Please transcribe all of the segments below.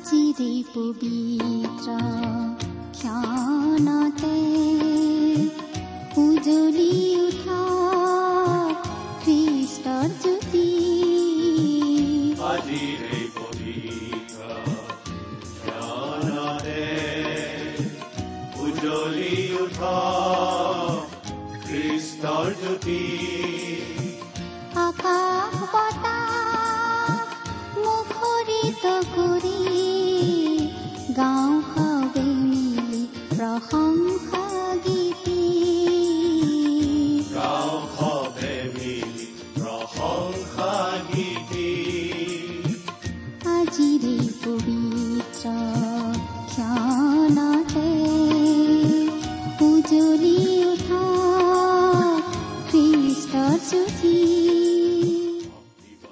আজিৰে পবিত্ৰ ক্ষণতে উজলি উঠা খ্ৰীষ্টৰ জ্যোতি উজ্বলি উঠা খ্ৰীষ্টৰ জ্যোতি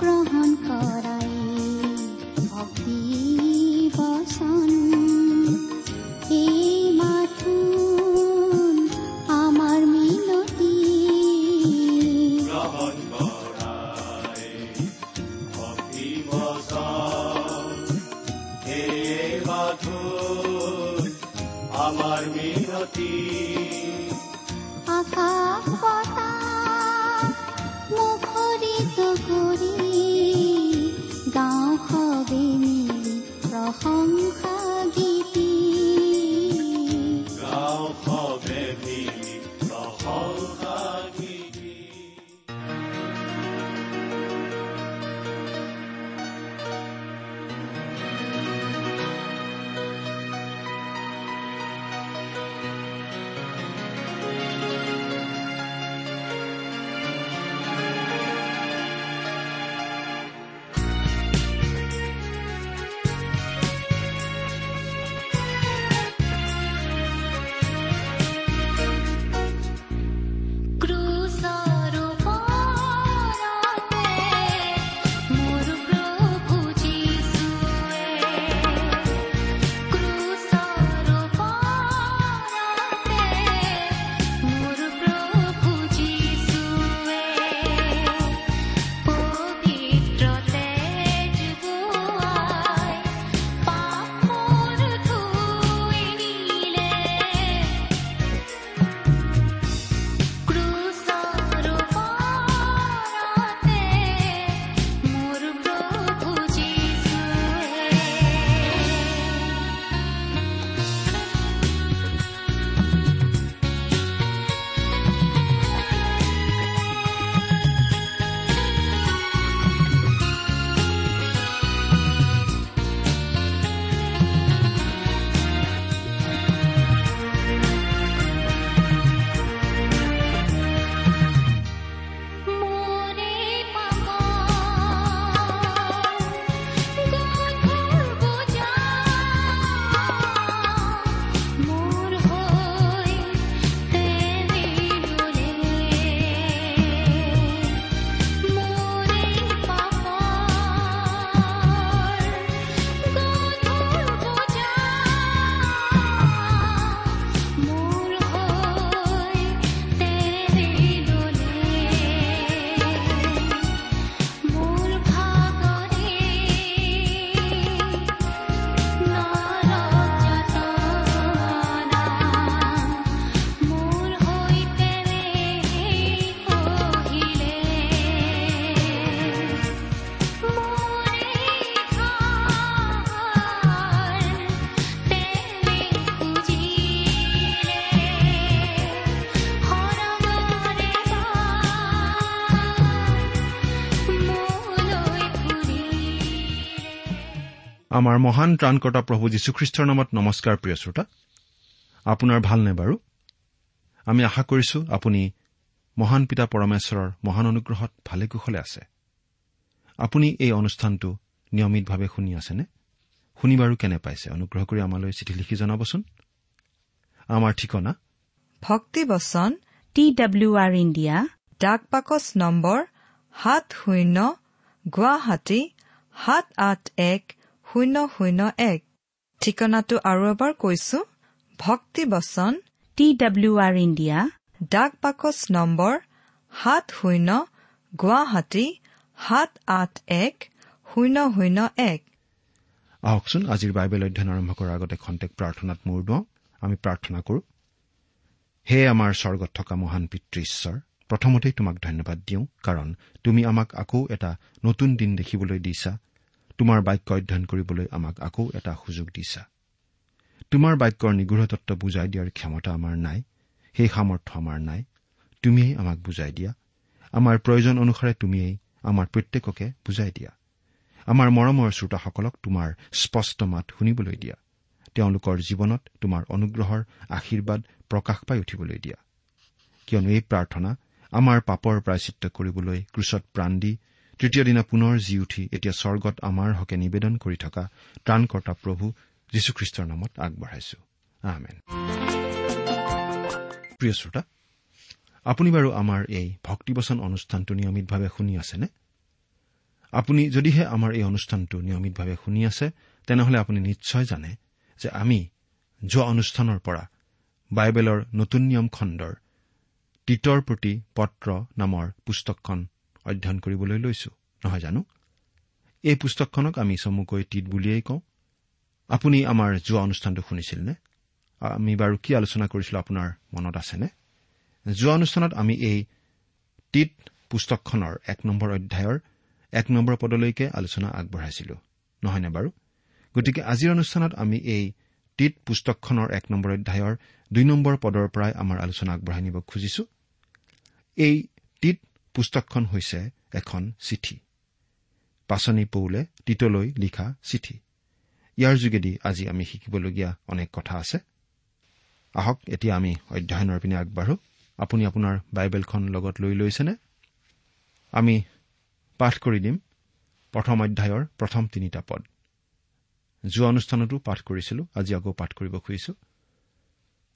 গ্ৰহণ কৰাই ভক্তি বচন আমাৰ মহান ত্ৰাণকৰ্তা প্ৰভু যীশুখ্ৰীষ্টৰ নামত নমস্কাৰ প্ৰিয় শ্ৰোতা। আপোনাৰ ভালনে বাৰু? আমি আশা কৰিছো আপুনি মহান পিতা পৰমেশ্বৰৰ মহান অনুগ্ৰহত ভালে কুশলে আছে। আপুনি এই অনুষ্ঠানটো নিয়মিতভাৱে শুনি আছেনে? শুনি বাৰু কেনে পাইছে? অনুগ্ৰহ কৰি আমালৈ চিঠি লিখি জনাবচোন। আমাৰ ঠিকনা? ভক্তিবচন টি ডাব্লিউ আৰ ইণ্ডিয়া ডাক বাকচ নম্বৰ সাত শূন্য গুৱাহাটী সাত আঠ এক শূন্য শূন্য এক। ঠিকনাটো আৰু এবাৰ কৈছো ভক্তিবচন টি ডাব্লিউ আৰ ইণ্ডিয়া। ডাক বাকচ নম্বৰ সাত শূন্য গুৱাহাটী সাত আঠ এক শূন্য শূন্য এক। আহকচোন আজিৰ বাইবেল অধ্যয়ন আৰম্ভ কৰাৰ আগতে খন্তেক প্ৰাৰ্থনাত মূৰ দুৱাওঁ আমি প্ৰাৰ্থনা কৰো। হে আমাৰ স্বৰ্গত থকা মহান পিতৃ ঈশ্বৰ প্ৰথমতেই তোমাক ধন্যবাদ দিওঁ কাৰণ তুমি আমাক আকৌ এটা নতুন দিন দেখিবলৈ দিছা। তোমাৰ বাক্য অধ্যয়ন কৰিবলৈ আমাক আকৌ এটা সুযোগ দিছা। তোমাৰ বাক্যৰ নিগৃঢ়তত্ব বুজাই দিয়াৰ ক্ষমতা আমাৰ নাই সেই সামৰ্থ্য আমাৰ নাই। তুমিয়েই আমাক বুজাই দিয়া। আমাৰ প্ৰয়োজন অনুসাৰে তুমিয়েই আমাৰ প্ৰত্যেককে বুজাই দিয়া। আমাৰ মৰমৰ শ্ৰোতাসকলক তোমাৰ স্পষ্ট মাত শুনিবলৈ দিয়া। তেওঁলোকৰ জীৱনত তোমাৰ অনুগ্ৰহৰ আশীৰ্বাদ প্ৰকাশ পাই উঠিবলৈ দিয়া। কিয়নো এই প্ৰাৰ্থনা আমাৰ পাপৰ প্ৰায়চিত্ৰ কৰিবলৈ ক্ৰুচত প্ৰাণ দি তৃতীয় দিনা পুনৰ জি উঠি এতিয়া স্বৰ্গত আমাৰ হকে নিবেদন কৰি থকা ত্ৰাণকৰ্তা প্ৰভু যীশুখ্ৰীষ্টৰ নামত আগবঢ়াইছো। প্ৰিয় শ্ৰোতা আপুনি বাৰু আমাৰ এই ভক্তিবচন অনুষ্ঠানটো নিয়মিতভাৱে শুনি আছেনে? আপুনি যদিহে আমাৰ এই অনুষ্ঠানটো নিয়মিতভাৱে শুনি আছে তেনেহলে আপুনি নিশ্চয় জানে যে আমি যোৱা অনুষ্ঠানৰ পৰা বাইবেলৰ নতুন নিয়ম খণ্ডৰ তীতৰ প্ৰতি পত্ৰ নামৰ পুস্তকখন অধ্যয়ন কৰিবলৈ লৈছো। নহয় জানো? এই পুস্তকখনক আমি চমুকৈ তীত বুলিয়েই কওঁ। আপুনি আমাৰ যোৱা অনুষ্ঠানটো শুনিছিল নে আমি বাৰু কি আলোচনা কৰিছিলো আপোনাৰ মনত আছেনে? যোৱা অনুষ্ঠানত আমি এই তীত পুস্তকখনৰ এক নম্বৰ অধ্যায়ৰ এক নম্বৰ পদলৈকে আলোচনা আগবঢ়াইছিলো। নহয়নে বাৰু? গতিকে আজিৰ অনুষ্ঠানত আমি এই তীত পুস্তকখনৰ এক নম্বৰ অধ্যায়ৰ দুই নম্বৰ পদৰ পৰাই আমাৰ আলোচনা আগবঢ়াই নিব খুজিছো। এই তীত পুস্তকখন হৈছে এখন চিঠি। পাচনি পৌলে তীতলৈ লিখা চিঠি। ইয়াৰ যোগেদি আজি আমি শিকিবলগীয়া অনেক কথা আছে। আহক এতিয়া আমি অধ্যয়নৰ পিনে আগবাঢ়ো। আপুনি আপোনাৰ বাইবেলখন লগত লৈ লৈছেনে? আমি পাঠ কৰি দিম। প্ৰথম অধ্যায়ৰ প্ৰথম তিনিটা পদ। যোৱা অনুষ্ঠানতো পাঠ কৰিছিলো আজি আকৌ পাঠ কৰিব খুজিছো।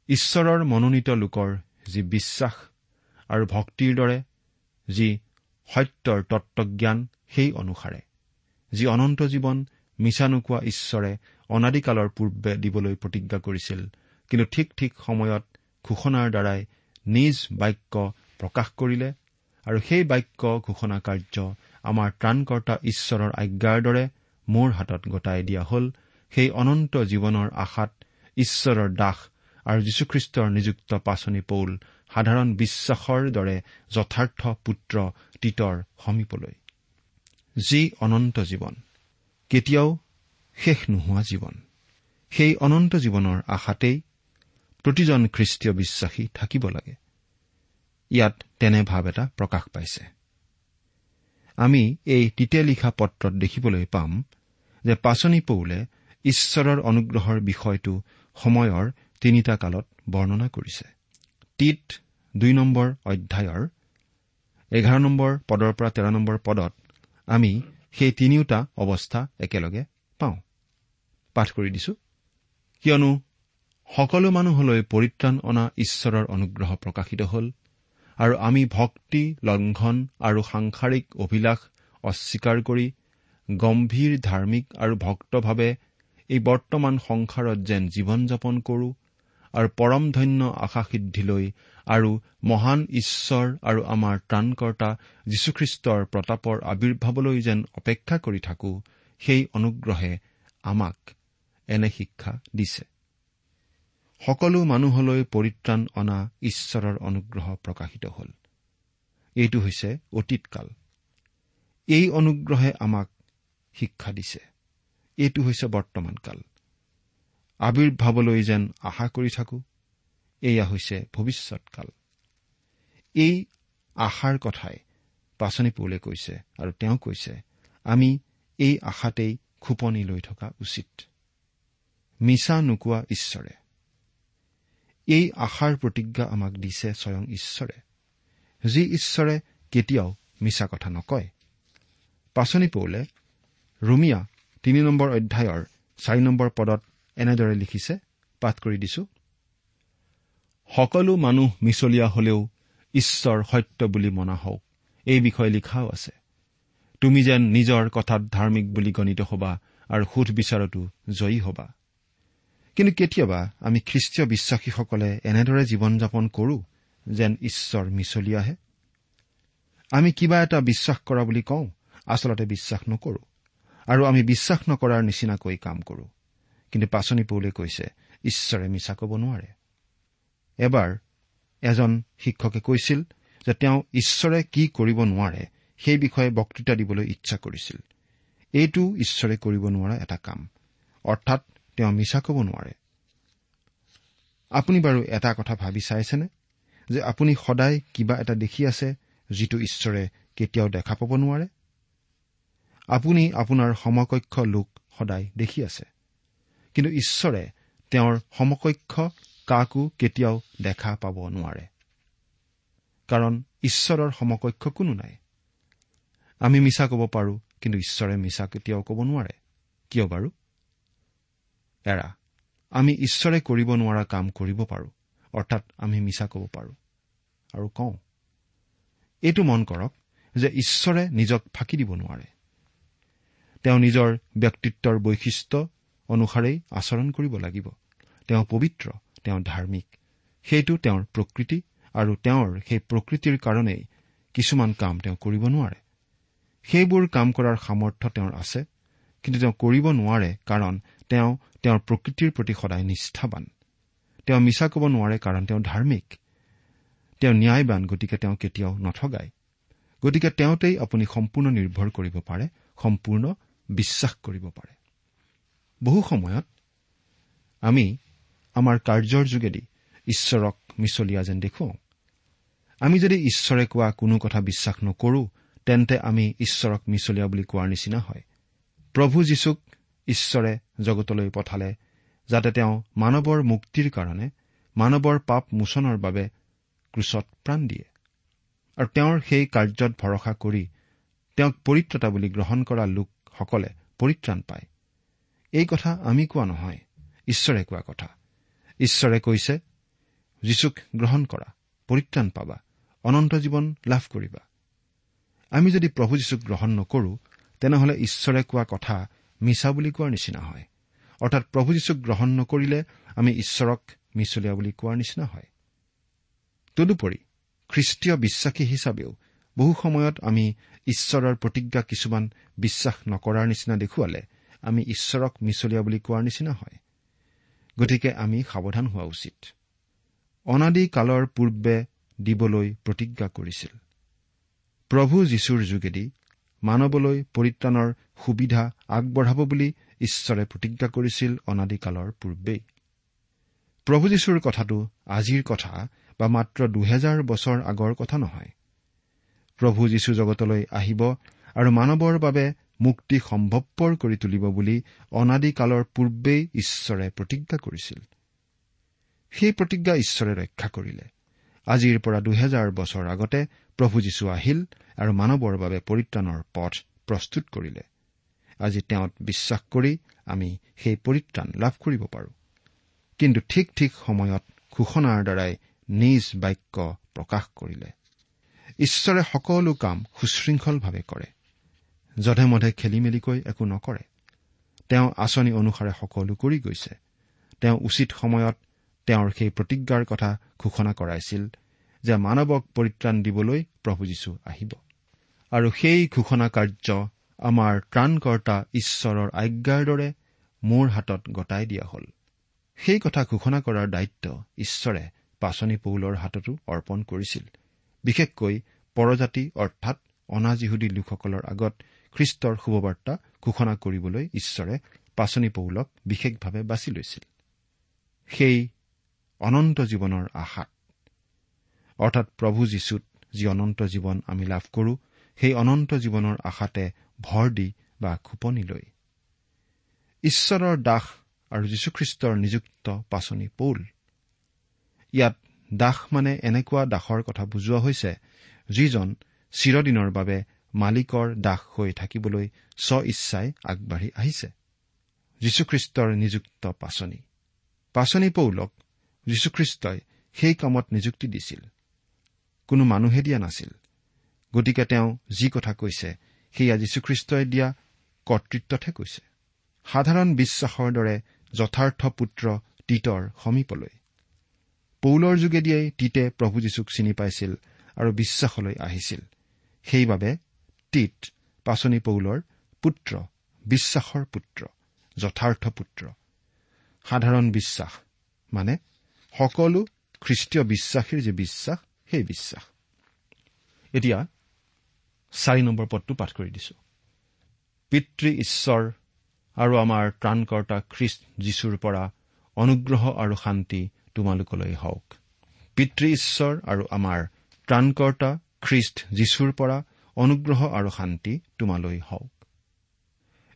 ঈশ্বৰৰ মনোনীত লোকৰ যি বিশ্বাস আৰু ভক্তিৰ দৰে যি সত্যৰ তত্বজ্ঞান সেই অনুসাৰে। যি অনন্ত জীৱন মিছা নোকোৱা ঈশ্বৰে অনাদিকালৰ পূৰ্বে দিবলৈ প্ৰতিজ্ঞা কৰিছিল কিন্তু ঠিক ঠিক সময়ত ঘোষণাৰ দ্বাৰাই নিজ বাক্য প্ৰকাশ কৰিলে আৰু সেই বাক্য ঘোষণা কাৰ্য আমাৰ ত্ৰাণকৰ্তা ঈশ্বৰৰ আজ্ঞাৰ দৰে মোৰ হাতত গতাই দিয়া হ'ল সেই অনন্ত জীৱনৰ আশাত ঈশ্বৰৰ দাস আৰু যীশুখ্ৰীষ্টৰ নিযুক্ত পাচনি পৌল সাধাৰণ বিশ্বাসৰ দৰে যথাৰ্থ পুত্ৰ তীতৰ সমীপলৈ। যি অনন্ত জীৱন কেতিয়াও শেষ নোহোৱা জীৱন। সেই অনন্ত জীৱনৰ আশাতেই প্ৰতিজন খ্ৰীষ্টীয় বিশ্বাসী থাকিব লাগে। ইয়াত তেনে ভাৱ এটা প্ৰকাশ পাইছে। আমি এই তিতে লিখা পত্ৰত দেখিবলৈ পাম যে পাচনি পৌলে ঈশ্বৰৰ অনুগ্ৰহৰ বিষয়টো সময়ৰ তিনিটা কালত বৰ্ণনা কৰিছে। তিত দুই নম্বৰ অধ্যায়ৰ এঘাৰ নম্বৰ পদৰ পৰা তেৰ নম্বৰ পদত আমি সেই তিনিওটা অৱস্থা একেলগে পাওঁ। পাঠ কৰি দিছো। কিয়নো সকলো মানুহলৈ পৰিত্ৰাণ অনা ঈশ্বৰৰ অনুগ্ৰহ প্ৰকাশিত হ'ল আৰু আমি ভক্তি লংঘন আৰু সাংসাৰিক অভিলাষ অস্বীকাৰ কৰি গম্ভীৰ ধাৰ্মিক আৰু ভক্তভাৱে এই বৰ্তমান সংসাৰত যেন জীৱন যাপন কৰো আৰু পৰম ধন্য আশাসিদ্ধিলৈ আৰু মহান ঈশ্বৰ আৰু আমাৰ ত্ৰাণকৰ্তা যীশুখ্ৰীষ্টৰ প্ৰতাপৰ আৱিৰ্ভাৱলৈ যেন অপেক্ষা কৰি থাকো সেই অনুগ্ৰহে আমাক এনে শিক্ষা দিছে। সকলো মানুহলৈ পৰিত্ৰাণ অনা ঈশ্বৰৰ অনুগ্ৰহ প্ৰকাশিত হ'ল। এইটো হৈছে অতীতকাল। এই অনুগ্ৰহে আমাক শিক্ষা দিছে। এইটো হৈছে বৰ্তমান কাল আৱিৰ্ভাৱলৈ যেন আশা কৰি থাকো এয়া হৈছে ভৱিষ্যৎকাল। এই আশাৰ কথাই পাচনি পৌলে কৈছে আৰু তেওঁ কৈছে আমি এই আশাতেই খোপনি লৈ থকা উচিত। মিছা নোকোৱা ঈশ্বৰে। এই আশাৰ প্ৰতিজ্ঞা আমাক দিছে স্বয়ং ঈশ্বৰে। যি ঈশ্বৰে কেতিয়াও মিছা কথা নকয়। পাচনি পৌলে ৰুমিয়া তিনি নম্বৰ অধ্যায়ৰ চাৰি নম্বৰ পদত এনেদৰে লিখিছে পাঠ কৰি দিছো। সকলো মানুহ মিছলীয়া হলেও ঈশ্বৰ সত্য বুলি মনা হওক। এই বিষয়ে লিখাও আছে। তুমি যেন নিজৰ কথাত ধাৰ্মিক বুলি গণিত হবা আৰু সুধ বিচাৰতো জয়ী হবা। কিন্তু কেতিয়াবা আমি খ্ৰীষ্টীয় বিশ্বাসীসকলে এনেদৰে জীৱন যাপন কৰো যেন ঈশ্বৰ মিছলীয়াহে? আমি কিবা এটা বিশ্বাস কৰা বুলি কওঁ আচলতে বিশ্বাস নকৰো আৰু আমি বিশ্বাস নকৰাৰ নিচিনাকৈ কাম কৰো। কিন্তু পাচনি পৌলে কৈছে ঈশ্বৰে মিছা ক'ব নোৱাৰে। এবাৰ এজন শিক্ষকে কৈছিল যে তেওঁ ঈশ্বৰে কি কৰিব নোৱাৰে সেই বিষয়ে বক্তৃতা দিবলৈ ইচ্ছা কৰিছিল। এইটো ঈশ্বৰে কৰিব নোৱাৰা এটা কাম। অৰ্থাৎ তেওঁ মিছা ক'ব নোৱাৰে। আপুনি বাৰু এটা কথা ভাবি চাইছেনে? যে আপুনি সদায় কিবা এটা দেখি আছে যিটো ঈশ্বৰে কেতিয়াও দেখা পাব নোৱাৰে? আপুনি আপোনাৰ সমকক্ষ লোক সদায় দেখি আছে। কিন্তু ঈশ্বৰে তেওঁৰ সমকক্ষ কাকো কেতিয়াও দেখা পাব নোৱাৰে। কাৰণ ঈশ্বৰৰ সমকক্ষ কোনো নাই। আমি মিছা ক'ব পাৰোঁ কিন্তু ঈশ্বৰে মিছা কেতিয়াও ক'ব নোৱাৰে। কিয় বাৰু? এৰা আমি ঈশ্বৰে কৰিব নোৱাৰা কাম কৰিব পাৰোঁ অৰ্থাৎ আমি মিছা ক'ব পাৰোঁ। আৰু কওঁ এইটো মন কৰক যে ঈশ্বৰে নিজক ফাঁকি দিব নোৱাৰে। তেওঁ নিজৰ ব্যক্তিত্বৰ বৈশিষ্ট্য অনুসাৰেই আচৰণ কৰিব লাগিব। তেওঁ পবিত্ৰ তেওঁ ধাৰ্মিক। সেইটো তেওঁৰ প্ৰকৃতি আৰু তেওঁৰ সেই প্ৰকৃতিৰ কাৰণেই কিছুমান কাম তেওঁ কৰিব নোৱাৰে। সেইবোৰ কাম কৰাৰ সামৰ্থ্য তেওঁৰ আছে কিন্তু তেওঁ কৰিব নোৱাৰে কাৰণ তেওঁ তেওঁৰ প্ৰকৃতিৰ প্ৰতি সদায় নিষ্ঠাবান। তেওঁ মিছা ক'ব নোৱাৰে কাৰণ তেওঁ ধাৰ্মিক। তেওঁ ন্যায়বান গতিকে তেওঁ কেতিয়াও নঠগায়। গতিকে তেওঁতেই আপুনি সম্পূৰ্ণ নিৰ্ভৰ কৰিব পাৰে সম্পূৰ্ণ বিশ্বাস কৰিব পাৰে। বহু সময়ত আমি আমাৰ কাৰ্যৰ যোগেদি ঈশ্বৰক মিছলীয়া যেন দেখুৱাওঁ আমি যদি ঈশ্বৰে কোৱা কোনো কথা বিশ্বাস নকৰো তেন্তে আমি ঈশ্বৰক মিছলীয়া বুলি কোৱাৰ নিচিনা হয়। প্ৰভু যীশুক ঈশ্বৰে জগতলৈ পঠালে যাতে তেওঁ মানৱৰ মুক্তিৰ কাৰণে মানৱৰ পাপ মোচনৰ বাবে ক্ৰুচত প্ৰাণ দিয়ে। আৰু তেওঁৰ সেই কাৰ্যত ভৰসা কৰি তেওঁক পৰিত্ৰতা বুলি গ্ৰহণ কৰা লোকসকলে পৰিত্ৰাণ পায়। এই কথা আমি কোৱা নহয় ঈশ্বৰে কোৱা কথা। ঈশ্বৰে কৈছে যীশুক গ্ৰহণ কৰা পৰিত্ৰাণ পাবা অনন্ত জীৱন লাভ কৰিবা। আমি যদি প্ৰভু যীশুক গ্ৰহণ নকৰো তেনেহলে ঈশ্বৰে কোৱা কথা মিছা বুলি কোৱাৰ নিচিনা হয়। অৰ্থাৎ প্ৰভু যীশুক গ্ৰহণ নকৰিলে আমি ঈশ্বৰক মিছলীয়া বুলি কোৱাৰ নিচিনা হয়। তদুপৰি খ্ৰীষ্টীয় বিশ্বাসী হিচাপেও বহু সময়ত আমি ঈশ্বৰৰ প্ৰতিজ্ঞা কিছুমান বিশ্বাস নকৰাৰ নিচিনা দেখুৱালে আমি ঈশ্বৰক মিছলীয়া বুলি কোৱাৰ নিচিনা হয়। গতিকে আমি সাৱধান হোৱা উচিত। অনাদি কালৰ পূৰ্বে দিবলৈ প্ৰতিজ্ঞা কৰিছিল। প্ৰভু যীশুৰ যোগেদি মানৱলৈ পৰিত্ৰাণৰ সুবিধা আগবঢ়াব বুলি ঈশ্বৰে প্ৰতিজ্ঞা কৰিছিল অনাদিকালৰ পূৰ্বেই। প্ৰভু যীশুৰ কথাটো আজিৰ কথা বা মাত্ৰ দুহেজাৰ বছৰ আগৰ কথা নহয়। প্ৰভু যীশু জগতলৈ আহিব আৰু মানৱৰ বাবে মুক্তি সম্ভৱপৰ কৰি তুলিব বুলি অনাদিকালৰ পূৰ্বেই ঈশ্বৰে প্ৰতিজ্ঞা কৰিছিল। সেই প্ৰতিজ্ঞা ঈশ্বৰে ৰক্ষা কৰিলে। আজিৰ পৰা দুহেজাৰ বছৰ আগতে প্ৰভু যীশু আহিল আৰু মানৱৰ বাবে পৰিত্ৰাণৰ পথ প্ৰস্তুত কৰিলে। আজি তেওঁত বিশ্বাস কৰি আমি সেই পৰিত্ৰাণ লাভ কৰিব পাৰোঁ। কিন্তু ঠিক ঠিক সময়ত ঘোষণাৰ দ্বাৰাই নিজ বাক্য প্ৰকাশ কৰিলে। ঈশ্বৰে সকলো কাম সুশৃংখলভাৱে কৰে। যধে মধে খেলি মেলিকৈ একো নকৰে। তেওঁ আঁচনি অনুসাৰে সকলো কৰি গৈছে। তেওঁ উচিত সময়ত তেওঁৰ সেই প্ৰতিজ্ঞাৰ কথা ঘোষণা কৰাইছিল যে মানৱক পৰিত্ৰাণ দিবলৈ প্ৰভু যীশু আহিব। আৰু সেই ঘোষণা কাৰ্য আমাৰ ত্ৰাণকৰ্তা ঈশ্বৰৰ আজ্ঞাৰ দৰে মোৰ হাতত গতাই দিয়া হ'ল। সেই কথা ঘোষণা কৰাৰ দায়িত্ব ঈশ্বৰে পাচনি পৌলৰ হাততো অৰ্পণ কৰিছিল। বিশেষকৈ পৰজাতি অৰ্থাৎ অনাজিহুদী লোকসকলৰ আগত খ্ৰীষ্টৰ শুভবাৰ্তা ঘোষণা কৰিবলৈ ঈশ্বৰে পাচনি পৌলক বিশেষভাৱে বাছি লৈছিল। সেই অনন্ত জীৱনৰ আশাত। অৰ্থাৎ প্ৰভু যীশুত যি অনন্ত জীৱন আমি লাভ কৰো সেই অনন্ত জীৱনৰ আশাতে ভৰ দি বা খোপনি লৈ। ঈশ্বৰৰ দাস আৰু যীশুখ্ৰীষ্টৰ নিযুক্ত পাচনি পৌল। ইয়াত দাস মানে এনেকুৱা দাসৰ কথা বুজোৱা হৈছে যিজন চিৰদিনৰ বাবে মালিকৰ দাস হৈ থাকিবলৈ স্ব ইচ্ছাই আগবাঢ়ি আহিছে। যীশুখ্ৰীষ্টৰ নিযুক্ত পাচনি। পাচনি পৌলক যীশুখ্ৰীষ্টই সেই কামত নিযুক্তি দিছিল। কোনো মানুহে দিয়া নাছিল। গতিকে তেওঁ যি কথা কৈছে সেয়া যীশুখ্ৰীষ্টই দিয়া কৰ্তৃত্বতহে কৈছে। সাধাৰণ বিশ্বাসৰ দৰে যথাৰ্থ পুত্ৰ তীতৰ সমীপলৈ। পৌলৰ যোগেদিয়েই তীতে প্ৰভু যীশুক চিনি পাইছিল আৰু বিশ্বাসলৈ আহিছিল। সেইবাবে তীত পাচনি পৌলৰ পুত্ৰ বিশ্বাসৰ পুত্ৰ যথাৰ্থ পুত্ৰ। সাধাৰণ বিশ্বাস মানে সকলো খ্ৰীষ্টীয় বিশ্বাসীৰ যি বিশ্বাস সেই বিশ্বাস। এতিয়া চাৰি নম্বৰ পদটো পাঠ কৰি দিছো। পিতৃ ঈশ্বৰ আৰু আমাৰ ত্ৰাণকৰ্তা খ্ৰীষ্ট যীশুৰ পৰা অনুগ্ৰহ আৰু শান্তি তোমালোকলৈ হওক। পিতৃ ঈশ্বৰ আৰু আমাৰ ত্ৰাণকৰ্তা খ্ৰীষ্ট যীশুৰ পৰা অনুগ্ৰহ আৰু শান্তি তোমালৈ হওক।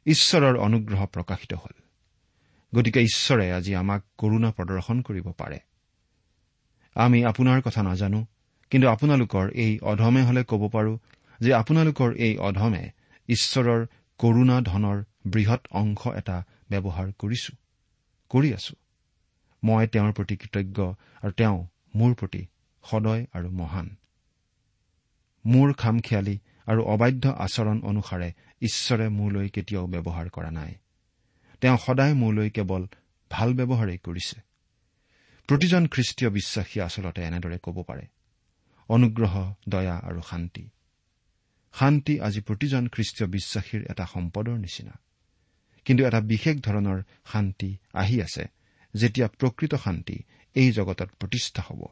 ঈশ্বৰৰ অনুগ্ৰহ প্ৰকাশিত হ'ল। গতিকে ঈশ্বৰে আজি আমাক কৰুণা প্ৰদৰ্শন কৰিব পাৰে। আমি আপোনাৰ কথা নাজানো কিন্তু আপোনালোকৰ এই অধমে হলে ক'ব পাৰো যে আপোনালোকৰ এই অধমে ঈশ্বৰৰ কৰুণা ধনৰ বৃহৎ অংশ এটা ব্যৱহাৰ কৰিছো কৰি আছো। মই তেওঁৰ প্ৰতি কৃতজ্ঞ আৰু তেওঁ মোৰ প্ৰতি সদয় আৰু মহান। মোৰ খামখেয়ালি আৰু অবাধ্য আচৰণ অনুসাৰে ঈশ্বৰে মোলৈ কেতিয়াও ব্যৱহাৰ কৰা নাই। তেওঁ সদায় মোলৈ কেৱল ভাল ব্যৱহাৰেই কৰিছে। প্ৰতিজন খ্ৰীষ্টীয় বিশ্বাসী আচলতে এনেদৰে ক'ব পাৰে অনুগ্ৰহ দয়া আৰু শান্তি। শান্তি আজি প্ৰতিজন খ্ৰীষ্টীয় বিশ্বাসীৰ এটা সম্পদৰ নিচিনা। কিন্তু এটা বিশেষ ধৰণৰ শান্তি আহি আছে যেতিয়া প্ৰকৃত শান্তি এই জগতত প্ৰতিষ্ঠা হ'ব।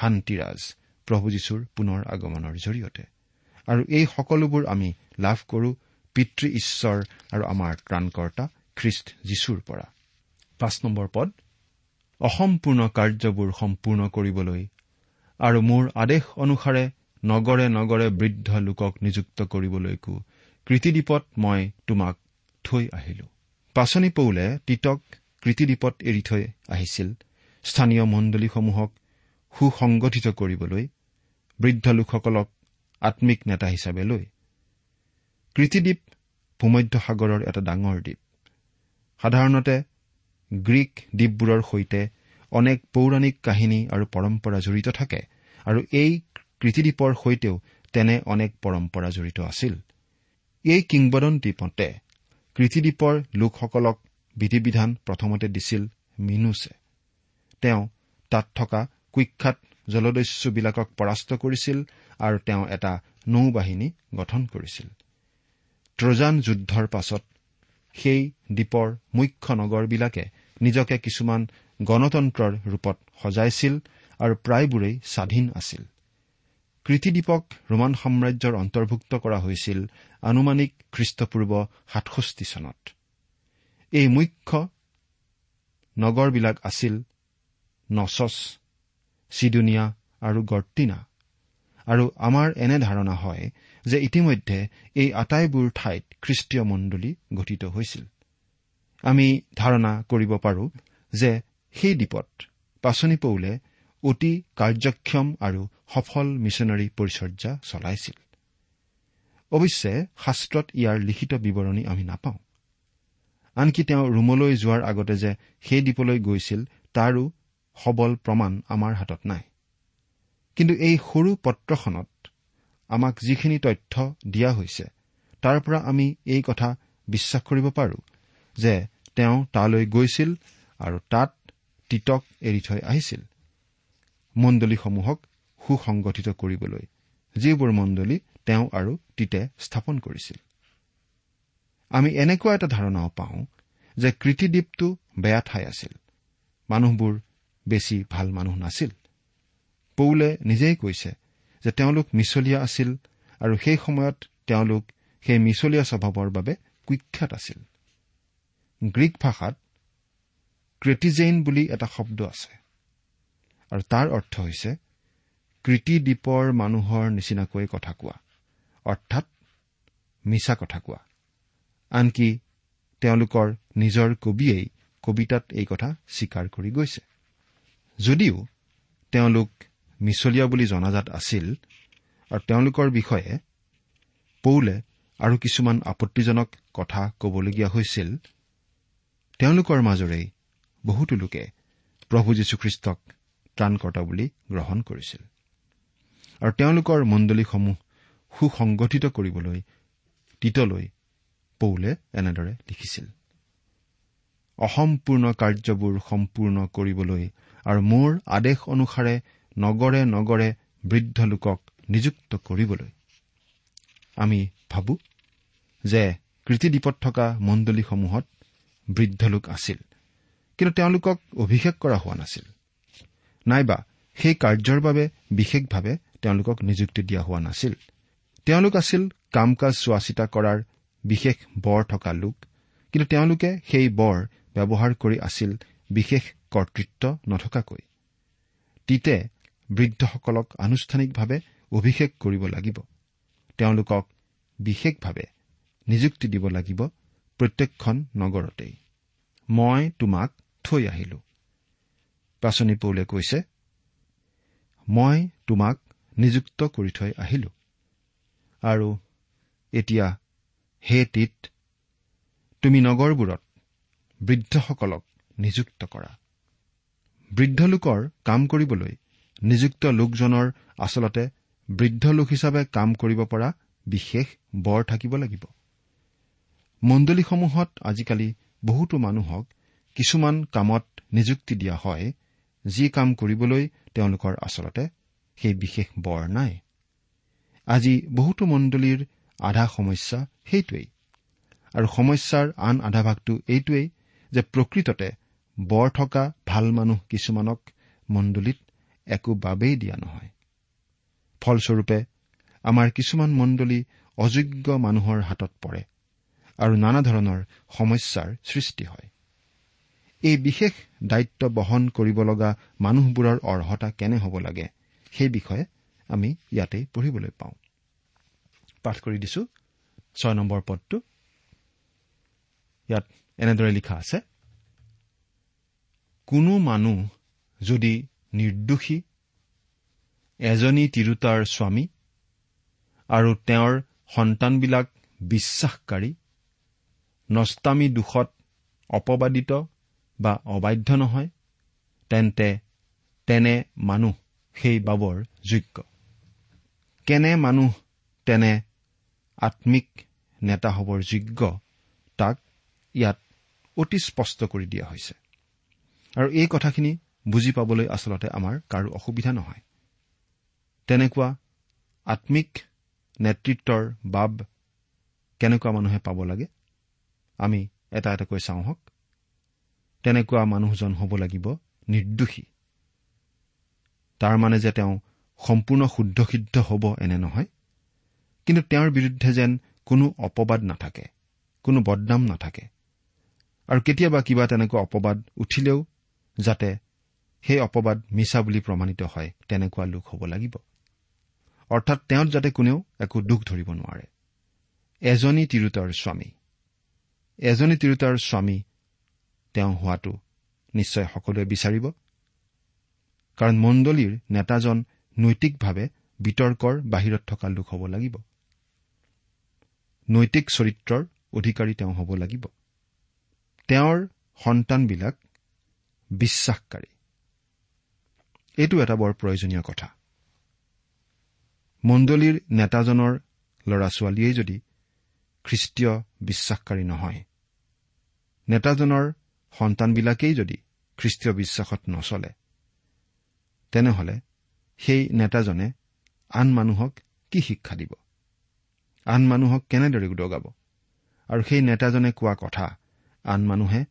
শান্তিৰাজ প্ৰভু যীশুৰ পুনৰ আগমনৰ জৰিয়তে। আৰু এই সকলোবোৰ আমি লাভ কৰো পিতৃ ঈশ্বৰ আৰু আমাৰ ত্ৰাণকৰ্তা খ্ৰীষ্ট যীশুৰ পৰা। পাঁচ নম্বৰ পদ অসম্পূৰ্ণ কাৰ্যবোৰ সম্পূৰ্ণ কৰিবলৈ আৰু মোৰ আদেশ অনুসাৰে নগৰে নগৰে বৃদ্ধ লোকক নিযুক্ত কৰিবলৈকো কৃতিদ্বীপত মই তোমাক থৈ আহিলো। পাচনি পৌলে তিতক কৃতিদ্বীপত এৰি থৈ আহিছিল। স্থানীয় মণ্ডলীসমূহক সুসংগঠিত কৰিবলৈ বৃদ্ধ লোকসকলক আম্মিক নেতা হিচাপে লৈ। কৃতিদ্বীপ ভূমধ্য সাগৰৰ এটা ডাঙৰ দ্বীপ। সাধাৰণতে গ্ৰীক দ্বীপবোৰৰ সৈতে অনেক পৌৰাণিক কাহিনী আৰু পৰম্পৰা জড়িত থাকে আৰু এই কৃতিদ্বীপৰ সৈতেও তেনে অনেক পৰম্পৰা জড়িত আছিল। এই কিংবদন্তী মতে কৃতিদ্বীপৰ লোকসকলক বিধি বিধান প্ৰথমতে দিছিল মিনুছে। তেওঁ তাত থকা কুখ্যাত জলদস্যুবিলাকক পৰাস্ত কৰিছিল আৰু তেওঁ এটা নৌ বাহিনী গঠন কৰিছিল। ট্ৰজান যুদ্ধৰ পাছত সেই দ্বীপৰ মুখ্য নগৰবিলাকে নিজকে কিছুমান গণতন্ত্ৰৰ ৰূপত সজাইছিল আৰু প্ৰায়বোৰেই স্বাধীন আছিল। কৃতিদ্বীপক ৰোমান সাম্ৰাজ্যৰ অন্তৰ্ভুক্ত কৰা হৈছিল আনুমানিক খ্ৰীষ্টপূৰ্ব সাতষষ্ঠি চনত। এই মুখ্য নগৰবিলাক আছিল নচচ চিডুনিয়া আৰু গৰ্টিনা। আৰু আমাৰ এনে ধাৰণা হয় যে ইতিমধ্যে এই আটাইবোৰ ঠাইত খ্ৰীষ্টীয় মণ্ডলী গঠিত হৈছিল। আমি ধাৰণা কৰিব পাৰো যে সেই দ্বীপত পাচনি পৌলে অতি কাৰ্যক্ষম আৰু সফল মিছনেৰী পৰিচৰ্যা চলাইছিল। অৱশ্যে শাস্ত্ৰত ইয়াৰ লিখিত বিৱৰণী আমি নাপাওঁ। আনকি তেওঁ ৰোমলৈ যোৱাৰ আগতে যে সেই দ্বীপলৈ গৈছিল তাৰো সবল প্ৰমাণ আমাৰ হাতত নাই। কিন্তু এই সৰু পত্ৰখনত আমাক যিখিনি তথ্য দিয়া হৈছে তাৰ পৰা আমি এই কথা বিশ্বাস কৰিব পাৰো যে তেওঁ তালৈ গৈছিল আৰু তাত তিতক এৰি থৈ আহিছিল। মণ্ডলীসমূহক সুসংগঠিত কৰিবলৈ যিবোৰ মণ্ডলী তেওঁ আৰু তিতে স্থাপন কৰিছিল। আমি এনেকুৱা এটা ধাৰণাও পাওঁ যে কৃতিদ্বীপটো বেয়া ঠাই আছিল। মানুহবোৰ বেছি ভাল মানুহ নাছিল। পৌলে নিজেই কৈছে যে তেওঁলোক মিছলীয়া আছিল আৰু সেই সময়ত তেওঁলোক সেই মিছলীয়া স্বভাৱৰ বাবে কুখ্যাত আছিল। গ্ৰীক ভাষাত ক্ৰেটিজেইন বুলি এটা শব্দ আছে আৰু তাৰ অৰ্থ হৈছে কৃতি দ্বীপৰ মানুহৰ নিচিনাকৈ কথা কোৱা অৰ্থাৎ মিছা কথা কোৱা। আনকি তেওঁলোকৰ নিজৰ কবিয়েই কবিতাত এই কথা স্বীকাৰ কৰি গৈছে। যদিও তেওঁলোক মিছলীয়া বুলি জনাজাত আছিল আৰু তেওঁলোকৰ বিষয়ে পৌলে আৰু কিছুমান আপত্তিজনক কথা কবলগীয়া হৈছিল তেওঁলোকৰ মাজৰেই বহুতো লোকে প্ৰভু যীশুখ্ৰীষ্টক ত্ৰাণকৰ্তা বুলি গ্ৰহণ কৰিছিল। আৰু তেওঁলোকৰ মণ্ডলীসমূহ সুসংগঠিত কৰিবলৈ তিতলৈ পৌলে এনেদৰে লিখিছিল অসম্পূৰ্ণ কাৰ্যবোৰ সম্পূৰ্ণ কৰিবলৈ আৰু মোৰ আদেশ অনুসাৰে নগৰে নগৰে বৃদ্ধ লোকক নিযুক্ত কৰিবলৈ। আমি ভাবো যে কৃতিদ্বীপত থকা মণ্ডলীসমূহত বৃদ্ধ লোক আছিল কিন্তু তেওঁলোকক অভিষেক কৰা হোৱা নাছিল। নাইবা সেই কাৰ্যৰ বাবে বিশেষভাৱে তেওঁলোকক নিযুক্তি দিয়া হোৱা নাছিল। তেওঁলোক আছিল কাম কাজ চোৱা চিতা কৰাৰ বিশেষ বৰ থকা লোক কিন্তু তেওঁলোকে সেই বৰ ব্যৱহাৰ কৰি আছিল বিশেষ কৰ্তৃত্ব নথকাকৈ। তিতে বৃদ্ধসকলক আনুষ্ঠানিকভাৱে অভিষেক কৰিব লাগিব। তেওঁলোকক বিশেষভাৱে নিযুক্তি দিব লাগিব প্ৰত্যেকখন নগৰতেই। মই তোমাক থৈ আহিলো। পাচনি পৌলে কৈছে মই তোমাক নিযুক্ত কৰি থৈ আহিলো। আৰু এতিয়া হে টিত তুমি নগৰবোৰত বৃদ্ধসকলক নিযুক্ত কৰা। বৃদ্ধ লোকৰ কাম কৰিবলৈ নিযুক্ত লোকজনৰ আচলতে বৃদ্ধ লোক হিচাপে কাম কৰিব পৰা বিশেষ বৰ থাকিব লাগিব। মণ্ডলীসমূহত আজিকালি বহুতো মানুহক কিছুমান কামত নিযুক্তি দিয়া হয় যি কাম কৰিবলৈ তেওঁলোকৰ আচলতে সেই বিশেষ বৰ নাই। আজি বহুতো মণ্ডলীৰ আধা সমস্যা সেইটোৱেই। আৰু সমস্যাৰ আন আধা ভাগটো এইটোৱেই যে প্ৰকৃততে বৰ থকা ভাল মানুহ কিছুমানক মণ্ডলীত একো বাবেই দিয়া নহয়। ফলস্বৰূপে আমাৰ কিছুমান মণ্ডলী অযোগ্য মানুহৰ হাতত পৰে আৰু নানা ধৰণৰ সমস্যাৰ সৃষ্টি হয়। এই বিশেষ দায়িত্ব বহন কৰিব লগা মানুহবোৰৰ অৰ্হতা কেনে হ'ব লাগে সেই বিষয়ে আমি ইয়াতেই পঢ়িবলৈ পাওঁ। পাঠ কৰি দিছো। ছয় নম্বৰ পদটো। ইয়াত এনেদৰে লিখা আছে কোনো মানুহ যদি নিৰ্দোষী এজনী তিৰোতাৰ স্বামী আৰু তেওঁৰ সন্তানবিলাক বিশ্বাসকাৰী নষ্টামী দোষত অপবাদিত বা অবাধ্য নহয় তেন্তে তেনে মানুহ সেই বাবৰ যোগ্য। কেনে মানুহ তেনে আম্মিক নেতা হ'বৰ যোগ্য তাক ইয়াত অতি স্পষ্ট কৰি দিয়া হৈছে। আৰু এই কথাখিনি বুজি পাবলৈ আচলতে আমাৰ কাৰো অসুবিধা নহয়। তেনেকুৱা আম্মিক নেতৃত্বৰ বাব কেনেকুৱা মানুহে পাব লাগে? আমি এটা এটাকৈ চাওঁ হওক। তেনেকুৱা মানুহজন হ'ব লাগিব নিৰ্দোষী। তাৰ মানে যে তেওঁ সম্পূৰ্ণ শুদ্ধ সিদ্ধ হ'ব এনে নহয়। কিন্তু তেওঁৰ বিৰুদ্ধে যেন কোনো অপবাদ নাথাকে কোনো বদনাম নাথাকে। আৰু কেতিয়াবা কিবা তেনেকুৱা অপবাদ উঠিলেও যাতে সেই অপবাদ মিছা বুলি প্ৰমাণিত হয় তেনেকুৱা লোক হ'ব লাগিব। অৰ্থাৎ তেওঁত যাতে কোনেও একো দুখ ধৰিব নোৱাৰে। এজনী তিৰোতাৰ স্বামী। এজনী তিৰোতাৰ স্বামী তেওঁ হোৱাটো নিশ্চয় সকলোৱে বিচাৰিব। কাৰণ মণ্ডলীৰ নেতাজন নৈতিকভাৱে বিতৰ্কৰ বাহিৰত থকা লোক হ'ব লাগিব। নৈতিক চৰিত্ৰৰ অধিকাৰী তেওঁ হ'ব লাগিব। তেওঁৰ সন্তানবিলাক বিশ্বাসকাৰী। এইটো এটা বৰ প্ৰয়োজনীয় কথা। মণ্ডলীৰ নেতাজনৰ ল'ৰা ছোৱালীয়েই যদি খ্ৰীষ্টীয় বিশ্বাসকাৰী নহয় নেতাজনৰ সন্তানবিলাকেই যদি খ্ৰীষ্টীয় বিশ্বাসত নচলে তেনেহলে সেই নেতাজনে আন মানুহক কি শিক্ষা দিব? আন মানুহক কেনেদৰে উদগাব? আৰু সেই নেতাজনে কোৱা কথা আন মানুহে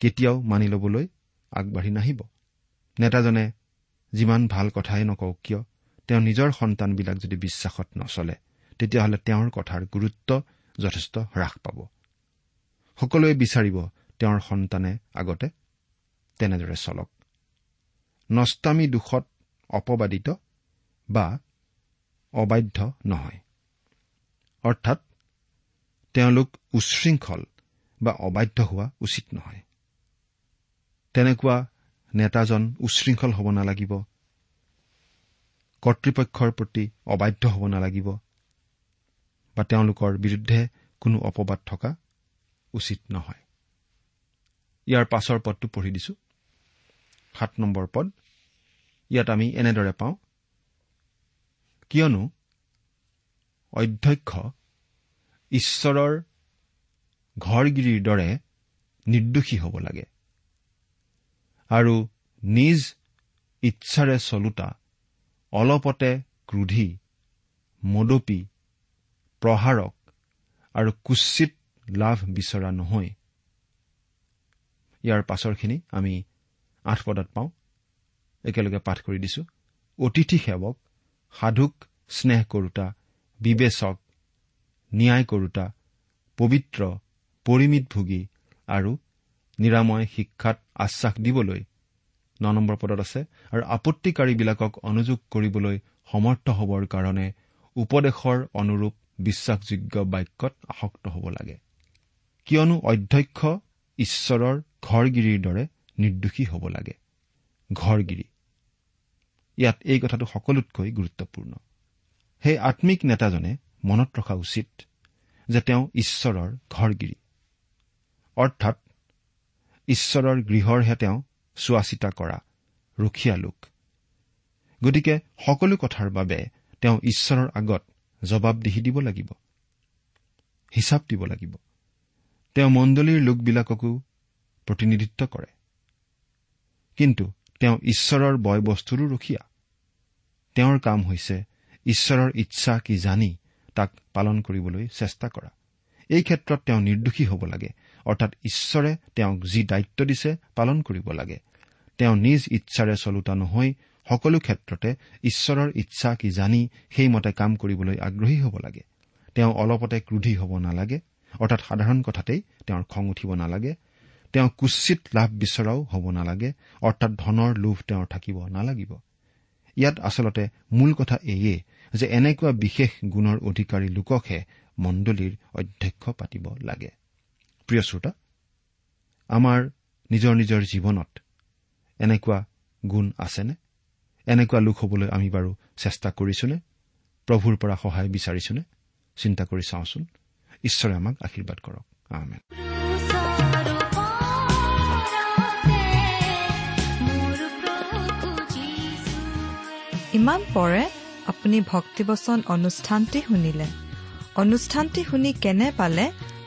কেতিয়াও মানি ল'বলৈ আগবাঢ়ি নাহিব। নেতাজনে যিমান ভাল কথাই নকওক কিয় তেওঁ নিজৰ সন্তানবিলাক যদি বিশ্বাসত নচলে তেতিয়াহ'লে তেওঁৰ কথাৰ গুৰুত্ব যথেষ্ট হ্ৰাস পাব। সকলোৱে বিচাৰিব তেওঁৰ সন্তানে আগতে তেনেদৰে চলক। নষ্টামী দোষত অপবাদিত বা অবাধ্য নহয়। অৰ্থাৎ তেওঁলোক উচ্ছৃংখল বা অবাধ্য হোৱা উচিত নহয়। তেনেকুৱা নেতাজন উচ্ছৃংখল হ'ব নালাগিব। কৰ্তৃপক্ষৰ প্ৰতি অবাধ্য হ'ব নালাগিব বা তেওঁলোকৰ বিৰুদ্ধে কোনো অপবাদ থকা উচিত নহয়। ইয়াৰ পাছৰ পদটো পঢ়ি দিছো। সাত নম্বৰ পদ। ইয়াত আমি এনেদৰে পাওঁ কিয়নো অধ্যক্ষ ঈশ্বৰৰ ঘৰগিৰিৰ দৰে নিৰ্দোষী হ'ব লাগে। আৰু নিজ ইচ্ছাৰে চলোতা অলপতে ক্ৰোধী মদপী প্ৰহাৰক আৰু কুচিত লাভ বিচৰা নহয়। ইয়াৰ পাছৰখিনি আমি আঠ পদত পাওঁ। একেলগে পাঠ কৰি দিছো। অতিথি সেৱক সাধুক স্নেহ কৰোতা বিবেচক ন্যায় কৰোতা পবিত্ৰ পৰিমিতভোগী আৰু নিৰাময় শিক্ষাত আশ্বাস দিবলৈ ন নম্বৰ পদত আছে আৰু আপত্তিকাৰীবিলাকক অনুযোগ কৰিবলৈ সমৰ্থ হ'বৰ কাৰণে উপদেশৰ অনুৰূপ বিশ্বাসযোগ্য বাক্যত আসক্ত হ'ব লাগে। কিয়নো অধ্যক্ষ ঈশ্বৰৰ ঘৰগিৰিৰ দৰে নিৰ্দোষী হ'ব লাগে। ঘৰগিৰি। ইয়াত এই কথাটো সকলোতকৈ গুৰুত্বপূৰ্ণ। সেই আম্মিক নেতাজনে মনত ৰখা উচিত যে তেওঁ ঈশ্বৰৰ ঘৰগিৰি। অৰ্থাৎ ঈশ্বৰৰ গৃহৰহে তেওঁ চোৱা চিতা কৰা ৰখীয়া লোক। গতিকে সকলো কথাৰ বাবে তেওঁ ঈশ্বৰৰ আগত জবাবদিহি দিব লাগিব হিচাপ দিব লাগিব। তেওঁ মণ্ডলীৰ লোকবিলাককো প্ৰতিনিধিত্ব কৰে। কিন্তু তেওঁ ঈশ্বৰৰ বয় বস্তুৰো ৰখীয়া। তেওঁৰ কাম হৈছে ঈশ্বৰৰ ইচ্ছা কি জানি তাক পালন কৰিবলৈ চেষ্টা কৰা। এই ক্ষেত্ৰত তেওঁ নিৰ্দোষী হ'ব লাগে। অৰ্থাৎ ঈশ্বৰে তেওঁক যি দায়িত্ব দিছে পালন কৰিব লাগে। তেওঁ নিজ ইচ্ছাৰে চলোতা নহৈ সকলো ক্ষেত্ৰতে ঈশ্বৰৰ ইচ্ছা কি জানি সেইমতে কাম কৰিবলৈ আগ্ৰহী হ'ব লাগে। তেওঁ অলপতে ক্ৰোধী হ'ব নালাগে অৰ্থাৎ সাধাৰণ কথাতেই তেওঁৰ খং উঠিব নালাগে। তেওঁ কুচিত লাভ বিচৰাও হ'ব নালাগে অৰ্থাৎ ধনৰ লোভ তেওঁৰ থাকিব নালাগিব। ইয়াত আচলতে মূল কথা এয়ে যে এনেকুৱা বিশেষ গুণৰ অধিকাৰী লোককহে মণ্ডলীৰ অধ্যক্ষ পাতিব লাগে। প্ৰিয় শ্ৰোতা আমাৰ নিজৰ নিজৰ জীৱনত এনেকুৱা গুণ আছেনে? এনেকুৱা লোক হ'বলৈ আমি বাৰু চেষ্টা কৰিছোনে? প্ৰভুৰ পৰা সহায় বিচাৰিছোনে? চিন্তা কৰি চাওঁচোন। ঈশ্বৰে আমাক আশীৰ্বাদ কৰক। ইমান পৰে আপুনি ভক্তিবচন অনুষ্ঠানটি শুনিলে। অনুষ্ঠানটি শুনি কেনে পালে?